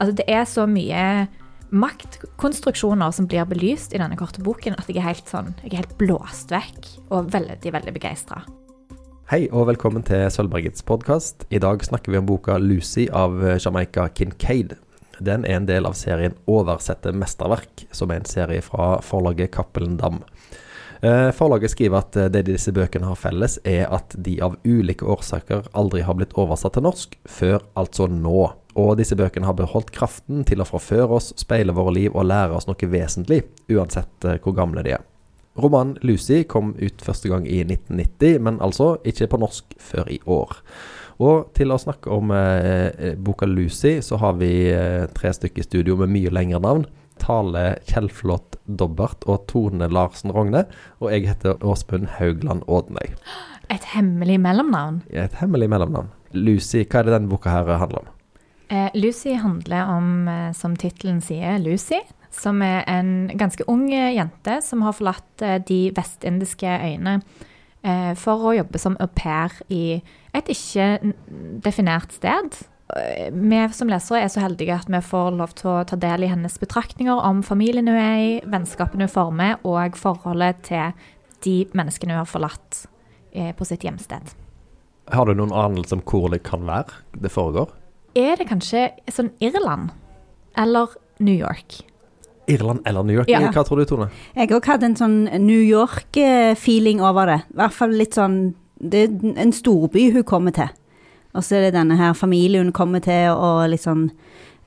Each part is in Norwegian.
Altså, det er så mye maktkonstruksjoner som blir belyst i denne korte boken, at jeg er helt sånn, jeg er helt blåst vekk og veldig, veldig begeistra. Hei og velkommen til Sølvbergets podkast. I dag snakker vi om boka 'Lucy' av Jamaica Kincaid. Den er en del av serien 'Oversette mesterverk', som er en serie fra forlaget Cappelen Dam. Eh, forlaget skriver at eh, det disse bøkene har felles, er at de av ulike årsaker aldri har blitt oversatt til norsk, før altså nå. Og disse bøkene har beholdt kraften til å forføre oss, speile våre liv og lære oss noe vesentlig, uansett eh, hvor gamle de er. Romanen 'Lucy' kom ut første gang i 1990, men altså ikke på norsk før i år. Og til å snakke om eh, boka 'Lucy', så har vi eh, tre stykker i studio med mye lengre navn. Tale Kjellflot Dobbert og Tone Larsen Rogne. Og jeg heter Åsmund Haugland Ådnøy. Et hemmelig mellomnavn? Et hemmelig mellomnavn. Lucy, hva er det denne boka her handler om? Eh, Lucy handler om, eh, som tittelen sier, Lucy. Som er en ganske ung jente som har forlatt eh, de vestindiske øyene eh, for å jobbe som au pair i et ikke definert sted vi som lesere er så heldige at vi får lov til å ta del i hennes betraktninger om familien hun er i, vennskapene hun former, og forholdet til de menneskene hun har forlatt eh, på sitt hjemsted. Har du noen anelse om hvor det kan være det foregår? Er det kanskje sånn Irland? Eller New York? Irland eller New York? Ja. Hva tror du, Tone? Jeg òg hadde en sånn New York-feeling over det. I hvert fall litt sånn Det er en storby hun kommer til. Og så er det denne her familien hun kommer til, og litt sånn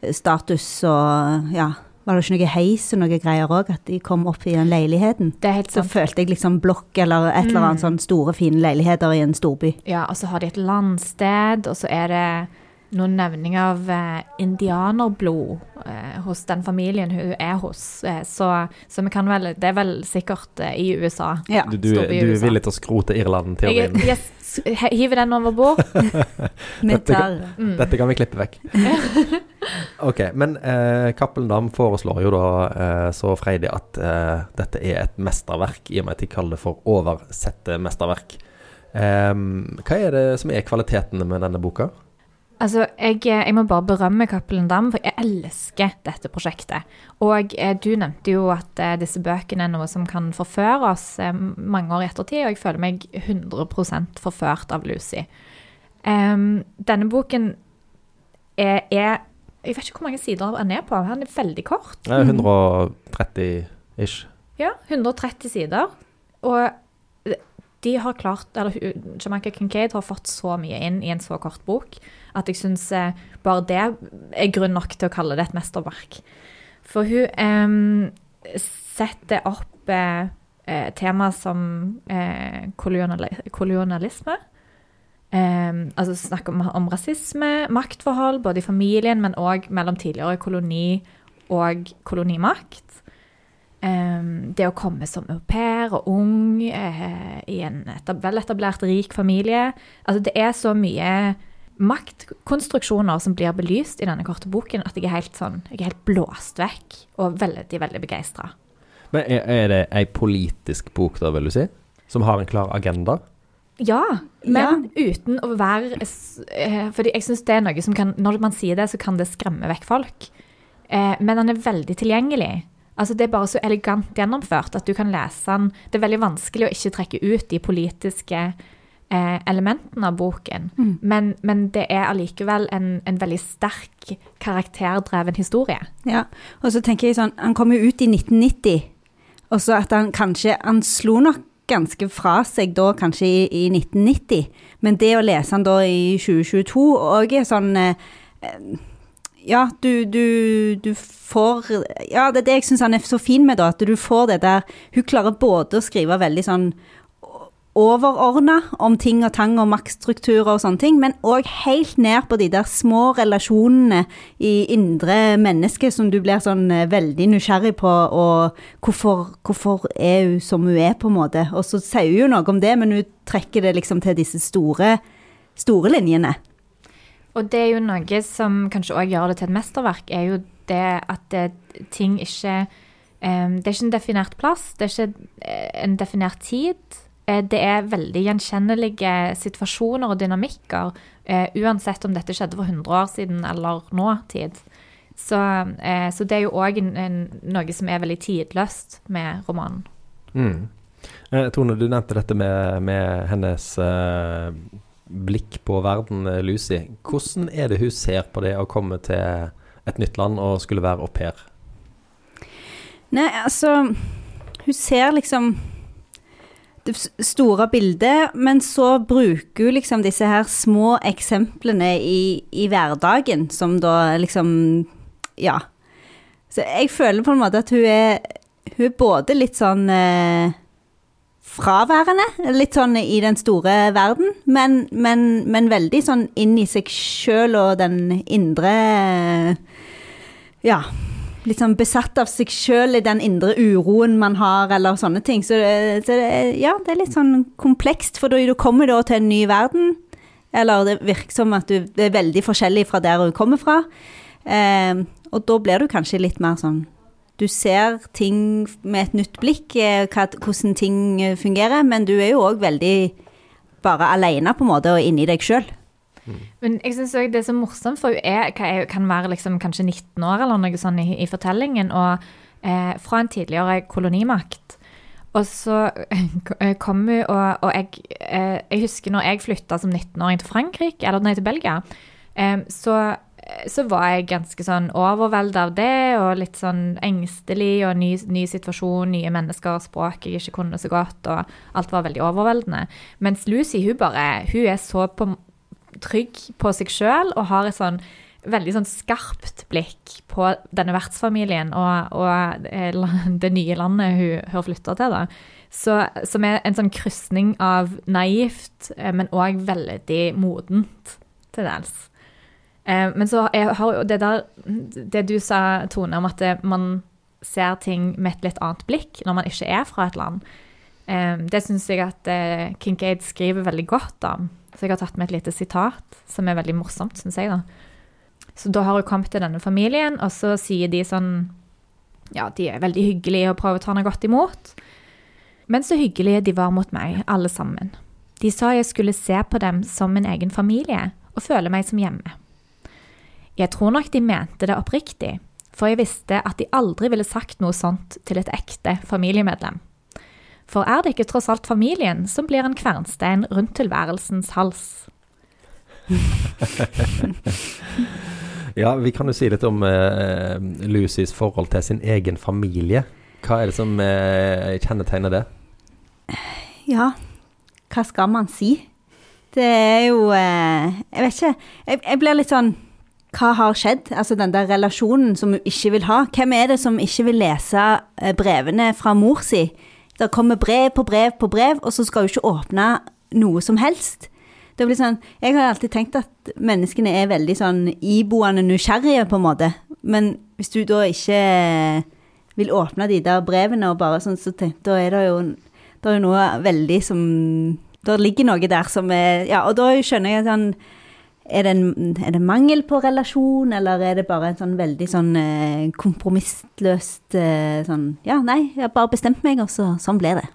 eh, status og ja. Var det ikke noe heis og noe greier òg, at de kom opp i den leiligheten? Det er helt sant. Så følte jeg liksom blokk eller et eller annet mm. sånn store, fine leiligheter i en storby. Ja, og så har de et landsted, og så er det noen nevning av eh, indianerblod eh, hos den familien hun er hos. Eh, så, så, vi kan vel Det er vel sikkert eh, i USA. Ja. Du, du, du er villig til å skrote Irland-teorien? Yes, hiver den over bord. dette, mm. dette, kan vi klippe vekk. ok, men eh, Cappelen Dam foreslår jo da eh, så freidig at dette er et mesterverk, i og med at de kaller det for oversette mesterverk. hva er det som er kvalitetene med denne boka? Altså, jeg, jeg, må bare berømme Cappelen Dam, for jeg elsker dette prosjektet. Og eh, du nevnte jo at eh, disse bøkene er noe som kan forføre oss eh, mange år i ettertid, og jeg føler meg 100% forført av Lucy. denne boken er, er, Jeg vet ikke hvor mange sider han er på, han er veldig kort. Ja, 130 ish. Ja, 130 sider. Og de har klart, eller Jamaica Kincaid har fått så mye inn i en så kort bok at jeg syns eh, bare det er grunn nok til å kalle det et mesterverk. For hun eh, setter opp eh, eh tema som eh, kolonialisme. Eh, altså snakker om, om, rasisme, maktforhold, både i familien, men òg mellom tidligere koloni og kolonimakt. Det å komme som au pair og ung uh, i en etab veletablert, rik familie. Altså, det er så mye maktkonstruksjoner som blir belyst i denne korte boken, at jeg er helt sånn, jeg er helt blåst vekk og veldig, veldig begeistra. Men er, er det ei politisk bok, da, vil du si? Som har en klar agenda? Ja, men ja. uten å være eh, Fordi jeg syns det er noe som kan Når man sier det, så kan det skremme vekk folk. Eh, men den er veldig tilgjengelig. Altså Det er bare så elegant gjennomført at du kan lese den. Det er veldig vanskelig å ikke trekke ut de politiske eh, elementene av boken. Mm. Men, men, det er allikevel en, en, veldig sterk, karakterdreven historie. Ja, og så tenker jeg sånn Han kom jo ut i 1990, og så at han kanskje Han slo nok ganske fra seg da, kanskje i, i 1990, men det å lese han da i 2022 òg er sånn eh, ja, du, du, du, får Ja, det er det jeg syns han er så fin med, da. At du får det der Hun klarer både å skrive veldig sånn overordna om ting og tang og maktstrukturer og sånne ting, men òg helt ned på de der små relasjonene i indre menneske som du blir sånn eh, veldig nysgjerrig på, og hvorfor, hvorfor er hun som hun er, på en måte. Og så sier hun jo noe om det, men hun trekker det liksom til disse store, store linjene. Og det er jo noe som kanskje òg gjør det til et mesterverk, er jo det at det, ting ikke um, Det er ikke en definert plass, det er ikke eh, en definert tid. Eh, det er veldig gjenkjennelige situasjoner og dynamikker, uh, uansett om dette skjedde for 100 år siden eller nå-tid. Så, uh, så det er jo òg noe som er veldig tidløst med romanen. Mm. Tone, du nevnte dette med, med hennes eh, blikk på verden, eh, Lucy. Hvordan er det hun ser på det å komme til et nytt land og skulle være au pair? Nei, altså Hun ser liksom det store bildet, men så bruker hun liksom disse her små eksemplene i, i hverdagen, som da liksom Ja. Så jeg føler på en måte at hun er, hun er både litt sånn eh, fraværende, litt sånn i den store verden, men, men, men veldig sånn inn i seg sjøl og den indre Ja litt sånn besatt av seg sjøl i den indre uroen man har, eller sånne ting. Så, så det, ja, det er litt sånn komplekst, for du, kommer da til en ny verden. Eller det virker som at du, er veldig forskjellig fra der du kommer fra. Eh, og da blir du kanskje litt mer sånn Du ser ting med et nytt blikk, hva, hvordan ting fungerer, men du er jo òg veldig bare aleine, på en måte, og inni deg sjøl. Men jeg syns det er så morsomt, for hun er, kan være liksom kanskje 19 år eller noe sånt i, i fortellingen, og eh, fra en tidligere kolonimakt. Og så kommer kom hun, og, og jeg, eh, jeg, husker når jeg flytta som 19-åring til Frankrike, eller nei, til Belgia, eh, så, så, var jeg ganske sånn overveldet av det, og litt sånn engstelig, og ny, ny, situasjon, nye mennesker, språk jeg ikke kunne så godt, og alt var veldig overveldende. Mens Lucy, hun bare Hun er så på trygg på seg sjøl og har et sånn veldig sånn skarpt blikk på denne vertsfamilien og, og det nye landet hun har flytta til. da. Så, som er en sånn krysning av naivt, eh, men òg veldig modent til dels. Eh, men så har det der Det du sa, Tone, om at det, man ser ting med et litt annet blikk når man ikke er fra et land, eh, det syns jeg at Kincaid skriver veldig godt om. Så jeg har tatt med et lite sitat som er veldig morsomt, syns jeg. da. Så da har hun kommet til denne familien, og så sier de sånn Ja, de er veldig hyggelige og prøver å ta henne godt imot. Men så hyggelige de var mot meg, alle sammen. De sa jeg skulle se på dem som en egen familie og føle meg som hjemme. Jeg tror nok de mente det oppriktig, for jeg visste at de aldri ville sagt noe sånt til et ekte familiemedlem. For er det ikke tross alt familien som blir en kvernstein rundt tilværelsens hals? ja, vi kan jo si litt om uh, Lucys forhold til sin egen familie. Hva er det som uh, kjennetegner det? Ja, hva skal man si? Det er jo uh, Jeg vet ikke. Jeg, jeg blir litt sånn hva har skjedd? Altså den der relasjonen som hun ikke vil ha. Hvem er det som ikke vil lese brevene fra mor si? Det kommer brev på brev på brev, og så skal du ikke åpne noe som helst. Det blir sånn, Jeg har alltid tenkt at menneskene er veldig sånn iboende nysgjerrige, på en måte. Men hvis du da ikke vil åpne de der brevene og bare sånn, så tenk, da er det jo, det er noe veldig som Da ligger noe der som er Ja, og da skjønner jeg sånn er det, en, er det, mangel på relasjon, eller er det bare en sånn veldig sånn eh, kompromissløst eh, sånn Ja, nei, jeg har bare bestemt meg, og så, sånn ble det.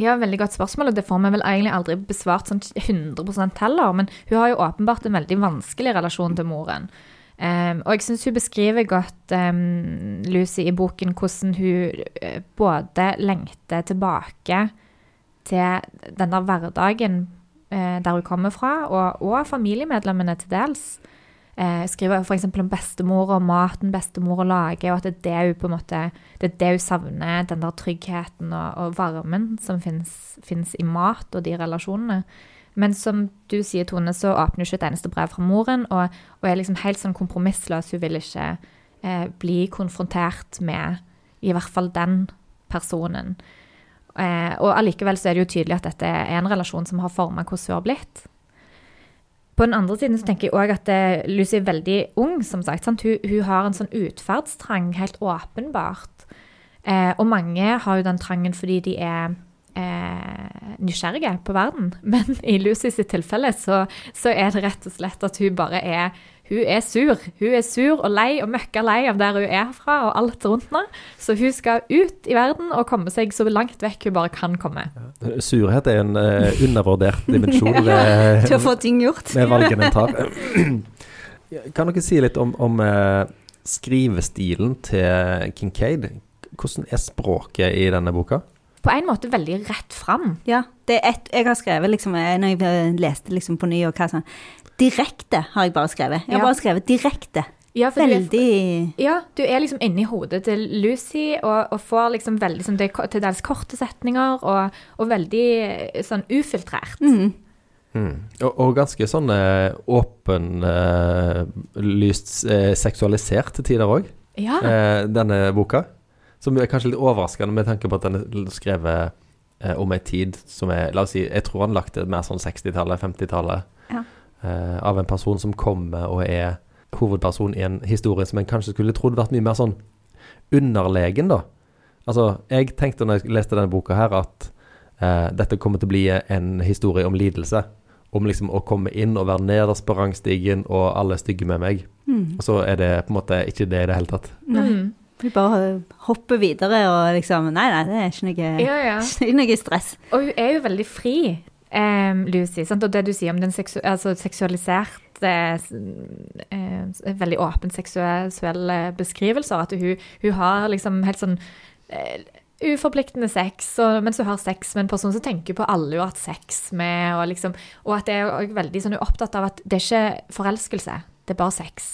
Ja, veldig godt spørsmål, og det får vi vel egentlig aldri besvart sånn 100 heller. Men hun har jo åpenbart en veldig vanskelig relasjon til moren. Um, og jeg syns hun beskriver godt, um, Lucy, i boken hvordan hun uh, både lengter tilbake til den der hverdagen eh, der hun kommer fra, og, og familiemedlemmene til dels. Eh, skriver f.eks. om bestemor og maten bestemor lager, og at det er det hun på en måte, det er det hun savner. Den der tryggheten og, og varmen som fins i mat og de relasjonene. Men som du sier, Tone, så åpner hun ikke et eneste brev fra moren, og, og er liksom helt sånn kompromissløs. Hun vil ikke eh, bli konfrontert med i hvert fall den personen. Eh, og allikevel så er det jo tydelig at dette er en relasjon som har forma hvordan hun har blitt. På den andre siden så tenker jeg òg at eh, Lucy er veldig ung, som sagt. Hun, hun, har en sånn utferdstrang, helt åpenbart. Eh, og mange har jo den trangen fordi de er eh, nysgjerrige på verden. Men i Lucy sitt tilfelle så, så, er det rett og slett at hun bare er hun er sur. Hun er sur og lei og møkka lei av der hun er fra og alt rundt henne. Så hun skal ut i verden og komme seg så langt vekk hun bare kan komme. Ja. Surhet er en uh, undervurdert dimensjon ved, Til å få ting gjort. med valgene en tar. Kan dere si litt om, om uh, skrivestilen til Kincaid. Hvordan er språket i denne boka? På en måte veldig rett fram. Ja, det er et, jeg har skrevet liksom, eh, når jeg leste liksom på ny og hva sånn, direkte har jeg bare skrevet. Jeg har Ja. bare skrevet direkte. Ja, for du er- Veldig Ja, du er liksom inni hodet til Lucy og, og får liksom veldig sånn, det til dels korte setninger og, og veldig eh, sånn ufiltrert. mm. Og, og ganske sånn eh, åpenlyst eh, seksualisert til tider òg, Ja. eh, denne boka. Som er kanskje litt overraskende med tanke på at den er skrevet eh, om ei tid som er La oss si, jeg tror han lagt det mer sånn 60-tallet, 50-tallet. Ja. Eh, av en person som kommer og er hovedperson i en historie som en kanskje skulle trodd vært mye mer sånn underlegen, da. Altså, jeg tenkte når jeg leste denne boka her, at eh, dette kommer til å bli en historie om lidelse. Om liksom å komme inn og være nederst på rangstigen, og alle er stygge med meg. Mm. Og så er det på en måte ikke det i det hele tatt. Nei. Mm. Vi bare hopper videre og liksom Nei, nei, det er ikke noe, ja, ja. ikke noe stress. Og hun er jo veldig fri, um, Lucy. Sant? Og det du sier om den seksu altså seksualiserte s- eh, Veldig åpen seksuelle beskrivelser. At hun, hun har liksom helt sånn uh, uforpliktende sex, og, mens hun har sex med en person som tenker på alle hun har hatt sex med. Og, liksom, og at det er veldig sånn, hun er opptatt av at det er ikke forelskelse, det er bare sex.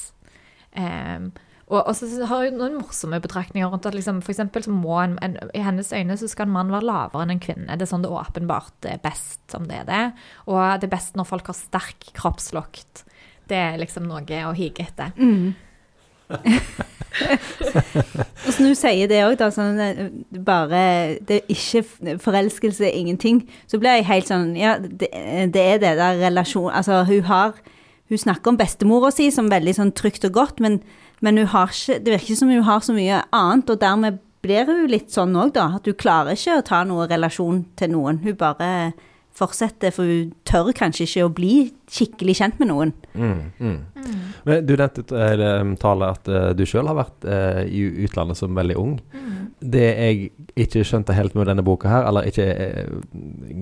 Em, og, og så har hun noen morsomme betraktninger rundt at liksom, for så må en, en, i hennes øyne så skal en mann være lavere enn en kvinne. Det er sånn det åpenbart er best som det er det. Og det er best når folk har sterk kroppslukt. Det er liksom noe å hige etter. Mm. når du sier det òg, da, sånn eh, bare Det er ikke forelskelse, ingenting. Så blir jeg helt sånn Ja, det, det er det der relasjon Altså, hun har Hun snakker om bestemora si som veldig sånn trygt og godt, men, men hun har ikke Det virker som hun har så mye annet, og dermed blir hun litt sånn òg, da. At hun klarer ikke å ta noen relasjon til noen. Hun bare fortsetter, for hun tør kanskje ikke å bli skikkelig kjent med noen. Mm, mm. Men du nevnte uh, Tale at uh, du sjøl har vært uh, i utlandet som veldig ung. Det jeg ikke skjønte helt med denne boka her, eller ikke uh,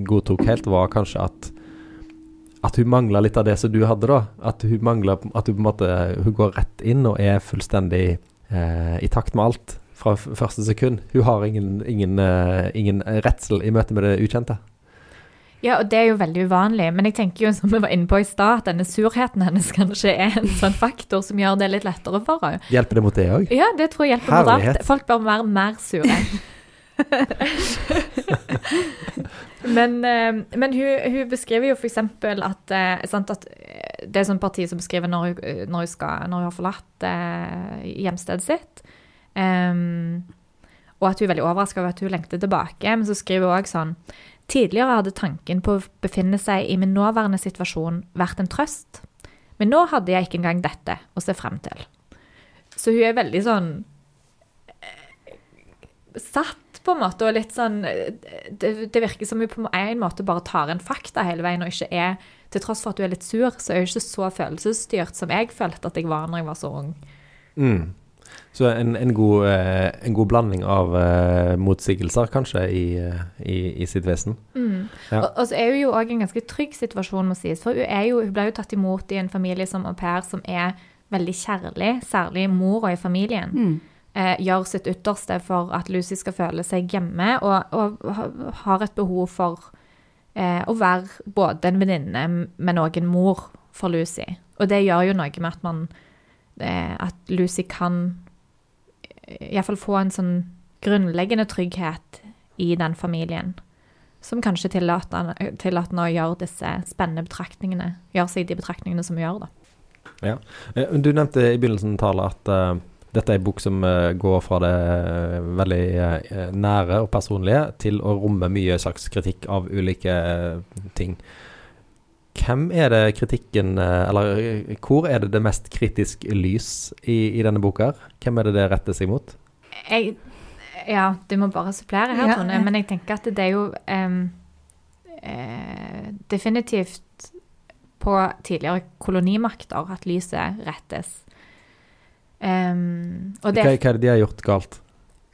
godtok helt, var kanskje at at hun mangla litt av det som du hadde, da. At hun mangler At hun på en måte Hun går rett inn og er fullstendig eh, i takt med alt fra første sekund. Hun har ingen, ingen, uh, ingen redsel i møte med det ukjente. Ja, og det er jo veldig uvanlig, men jeg tenker jo som vi var inne på i stad, at denne surheten hennes kanskje er en sånn faktor som gjør det litt lettere for henne. Hjelper det mot det òg? Ja, det tror jeg hjelper mot alt. Herlighet. Folk bør være mer sure. men eh, men hun, hun beskriver jo f.eks. at, eh, at eh, det er sånn parti som beskriver når hun, når hun, skal, når hun har forlatt eh, hjemstedet sitt. Um, og at hun er veldig overraska over at hun lengter tilbake. Men så skriver hun òg sånn Tidligere hadde tanken på å befinne seg i min nåværende situasjon vært en trøst. Men nå hadde jeg ikke engang dette å se frem til. Så hun er veldig sånn eh, på en måte, og litt sånn det, det virker som hun på en måte bare tar en fakta hele veien, og ikke er Til tross for at hun er litt sur, så er hun ikke så følelsesstyrt som jeg følte at jeg var når jeg var så ung. Mm. Så en, en, god, eh, en god blanding av eh, motsigelser, kanskje, i, eh, i, i sitt vesen. Mm. Ja. Og, og så er hun jo òg en ganske trygg situasjon, må sies. For hun, er jo, hun ble jo tatt imot i en familie som au pair som er veldig kjærlig, særlig mora i familien. Mm. Eh, gjør sitt ytterste for at Lucy skal føle seg hjemme, og, og har et behov for eh, å være både en venninne, men òg en mor for Lucy. Og det gjør jo noe med at man eh, At Lucy kan iallfall få en sånn grunnleggende trygghet i den familien. Som kanskje tillater henne å gjøre disse spennende betraktningene. Gjøre seg de betraktningene som hun gjør, da. Ja. Du nevnte i begynnelsen av talen at eh, dette er en bok som eh, går fra det eh, veldig eh, nære og personlige til å romme mye slags kritikk av ulike ting. Hvem er det kritikken Eller hvor er det det mest kritisk lys i, i denne boka? Hvem er det det retter seg mot? Jeg, ja, du må bare supplere her, Ja, Tone. Men jeg tenker at det er jo um, uh, definitivt på tidligere kolonimakter at lyset rettes. Det Hva, hva er det de har gjort galt?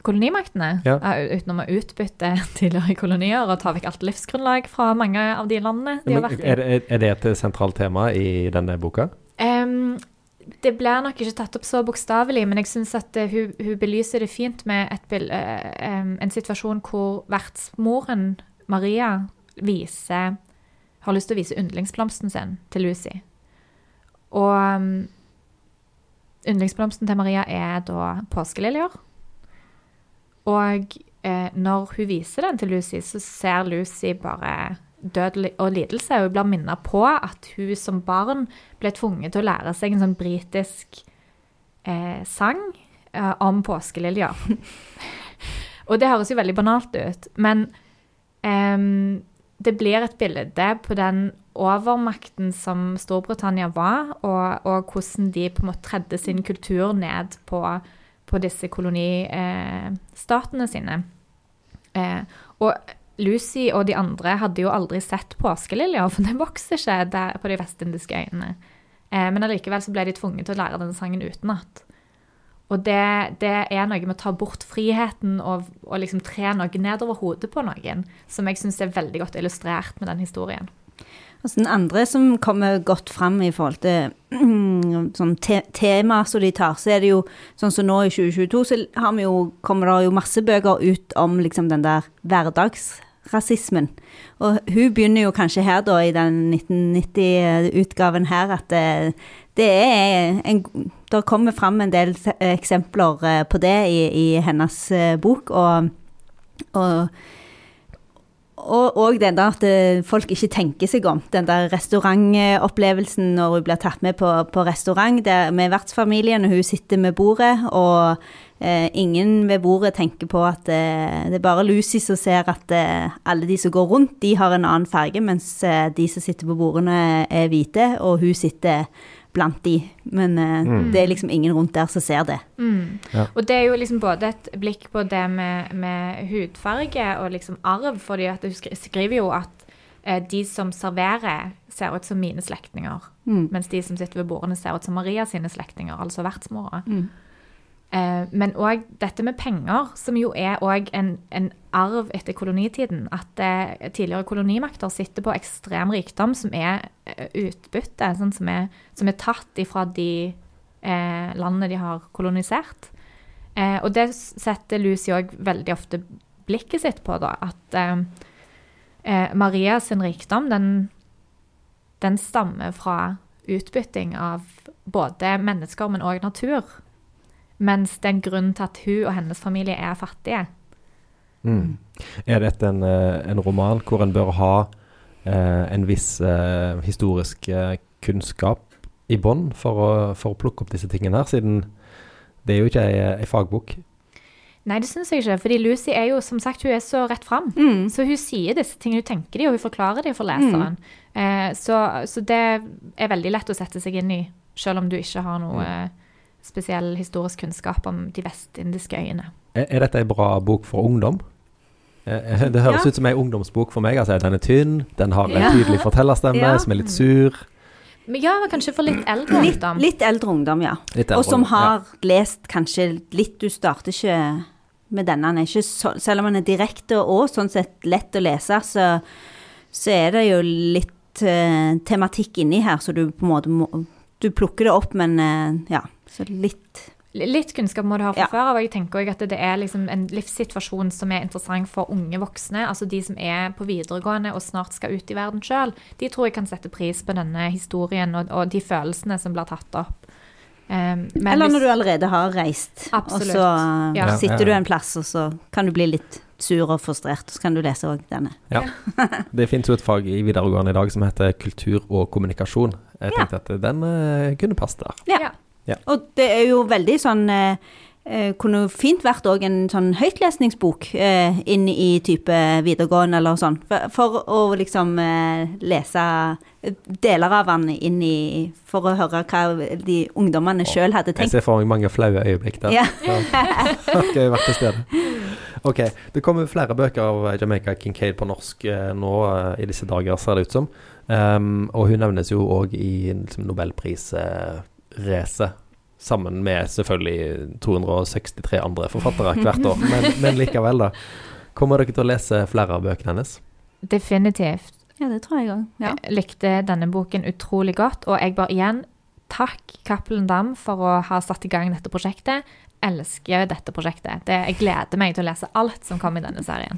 kolonimaktene, Ja. utenom å utbytte tidligere kolonier og ta vekk alt livsgrunnlag fra mange av de landene de har vært i. er, det, er det et sentralt tema i denne boka? Um, det blir nok ikke tatt opp så bokstavelig, men jeg syns at eh, hun, hun belyser det fint med et bil- eh, en situasjon hvor vertsmoren, Maria, viser har lyst til å vise yndlingsblomsten sin til Lucy. Og um, yndlingsblomsten til Maria er da påskeliljer. Og eh, når hun viser den til Lucy, så ser Lucy bare død og lidelse. Hun blir minnet på at hun som barn ble tvunget til å lære seg en sånn britisk eh, sang eh, om påskeliljer. og det høres jo veldig banalt ut, men em, det blir et bilde på den overmakten som Storbritannia var, og, og hvordan de på en måte tredde sin kultur ned på, på disse kolonistatene sine. Eh, og Lucy og de andre hadde jo aldri sett påskeliljer, for det vokser ikke der på de vestindiske øyene. Eh, men allikevel så ble de tvunget til å lære denne sangen utenat. Og det, det er noe med å ta bort friheten og, og liksom tre noe nedover hodet på noen, som jeg syns er veldig godt illustrert med den historien. Altså den andre som kommer godt fram i forhold til sånn te tema som de tar, så er det jo sånn som nå i 2022, så jo, kommer det jo masse bøker ut om liksom den der hverdagsrasismen. Og hun begynner jo kanskje her da i den 1990-utgaven her at det, det er en Det kommer fram en del eksempler eh, på det i, i hennes eh, bok, og, og og, og den der at eh, folk ikke tenker seg om. Den der restaurantopplevelsen når hun blir tatt med på, på restaurant der, med vertsfamilien, og hun sitter med bordet, og eh, ingen ved bordet tenker på at eh, det er bare Lucy som ser at eh, alle de som går rundt, de har en annen farge, mens eh, de som sitter på bordene er hvite, og hun sitter blant de. Men eh, Mm. det er liksom ingen rundt der som ser det. Mm. Ja. Og det er jo liksom både et blikk på det med, med hudfarge og liksom arv, fordi at hun skriver jo at eh, de som serverer, ser ut som mine slektninger, Mm. mens de som sitter ved bordene, ser ut som Maria sine slektninger, altså vertsmora. Mm. Eh, men òg dette med penger, som jo er òg en, en arv etter kolonitiden. At eh, tidligere kolonimakter sitter på ekstrem rikdom som er eh, utbytte, sånn som, er, som er tatt ifra de eh, landene de har kolonisert. Eh, og det setter Lucy òg veldig ofte blikket sitt på, da. At eh, Maria sin rikdom, den, den stammer fra utbytting av både mennesker, men òg natur. Mens det er en grunn til at hun og hennes familie er fattige. Mm. Er dette en, eh, en roman hvor en bør ha eh, en viss eh, historisk eh, kunnskap i bånn for, for å plukke opp disse tingene her, siden det er jo ikke ei, ei fagbok? Nei, det syns jeg ikke. Fordi Lucy er jo som sagt, hun er så rett fram. Mm. Så hun sier disse tingene, hun tenker de, og hun forklarer de for leseren. Eh, så, så det er veldig lett å sette seg inn i, selv om du ikke har noe eh, spesiell historisk kunnskap om de vestindiske øyene. Er, er dette ei bra bok for ungdom? Eh, eh, det høres Ja. ut som ei ungdomsbok for meg. Altså, den er tynn, den har en Ja. tydelig fortellerstemme Ja. som er litt sur. Men ja, kanskje for litt eldre ungdom. litt eldre ungdom, ja. Litt eldre, Og som ja. har lest kanskje litt Du starter ikke med denne. Han er ikke så, selv om han er direkte og sånn sett lett å lese, så, så er det jo litt uh, tematikk inni her, så du på en måte må Du plukker det opp, men uh, ja. Så litt Litt kunnskap må du ha fra Ja. før av. Jeg tenker også at det er liksom en livssituasjon som er interessant for unge voksne. Altså de som er på videregående og snart skal ut i verden sjøl. De tror jeg kan sette pris på denne historien og, og de følelsene som blir tatt opp. Um, men Eller hvis- når du allerede har reist, Absolutt. og så Ja. sitter Ja, ja, du en plass, og så kan du bli litt sur og frustrert, og så kan du lese òg denne. Det finnes jo et fag i videregående i dag som heter kultur og kommunikasjon. Jeg Ja. tenkte at den eh, kunne passe der. Ja. Ja. Og det er jo veldig sånn eh, eh, Kunne fint vært òg en sånn høytlesningsbok eh, inn i type videregående eller sånn. For, for å liksom eh, lese deler av den inn i For å høre hva de ungdommene sjøl hadde tenkt. Jeg ser for meg mange flaue øyeblikk der. Ja. Gøy å være til stede. Ok, Det kommer flere bøker av Jamaica Kincaid på norsk eh, nå eh, i disse dager, ser det ut som. Um, og hun nevnes jo òg i liksom, nobelprisracet. Sammen med selvfølgelig 263 andre forfattere hvert år. Men, men likevel, da. Kommer dere til å lese flere av bøkene hennes? Definitivt. ja, det tror jeg òg. Ja. Jeg likte denne boken utrolig godt, og jeg bare igjen takk Cappelen Dam for å ha satt i gang dette prosjektet. Elsker dette prosjektet. Det, jeg gleder meg til å lese alt som kommer i denne serien.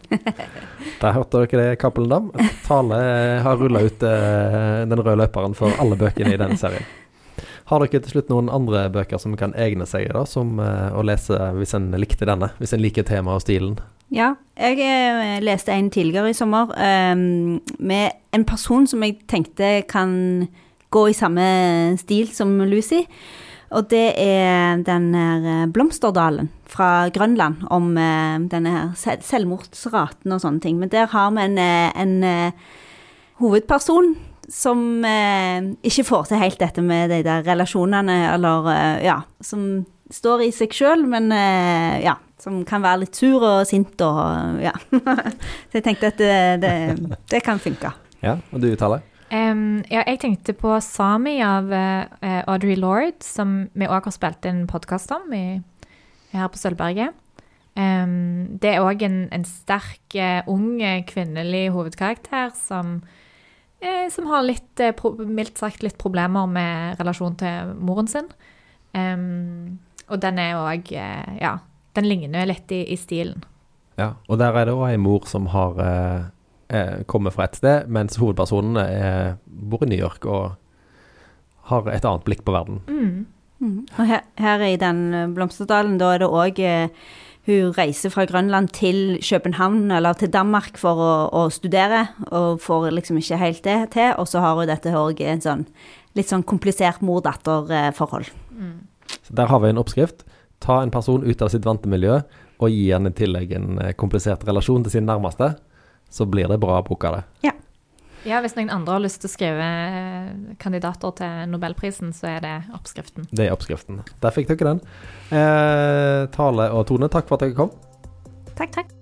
Der hørte dere det, Cappelen Dam. Tale har rulla ut eh, den røde løperen for alle bøkene i denne serien. Har dere til slutt noen andre bøker som kan egne seg da, som eh, å lese hvis en likte denne? Hvis en liker temaet og stilen? Ja, jeg eh, leste en tidligere i sommer eh, med en person som jeg tenkte kan gå i samme stil som Lucy. Og det er den her eh, Blomsterdalen fra Grønland, om eh, denne her selvmordsraten og sånne ting. Men der har vi en, en hovedperson som eh, ikke får til helt dette med de der relasjonene, eller eh, ja, som står i seg sjøl, men eh, ja, som kan være litt sur og sint og ja. Så jeg tenkte at det, det, det kan funke. Ja, og du, Tale? Um, ja, jeg tenkte på Sami av uh, Audrey Lord, som vi òg har spilt en podkast om i, her på Sølvberget. Um, det er òg en, en sterk, uh, ung eh, kvinnelig hovedkarakter som, eh, som har litt, eh, pro mildt sagt, litt problemer med relasjon til moren sin. Um, og den er òg eh, Ja, den ligner litt i, i stilen. Ja, og der er det òg ei mor som har eh, eh, kommer fra et sted, mens hovedpersonene er, bor i New York og har et annet blikk på verden. Mm. Mm. Og her, her i den Blomsterdalen, da er det òg eh, Hun reiser fra Grønland til København, eller til Danmark, for å, å studere, og får liksom ikke helt det til. Og så har hun dette òg en sånn litt sånn komplisert mor-datter-forhold. Så der har vi en oppskrift. Ta en person ut av sitt vante miljø, og gi henne i tillegg en eh, komplisert relasjon til sin nærmeste. Så blir det bra bok av det. Ja, hvis noen andre har lyst til å skrive eh, kandidater til Nobelprisen, så er det oppskriften. Det er oppskriften. Der fikk dere den. Eh, Tale og Tone, takk for at dere kom. Takk, takk.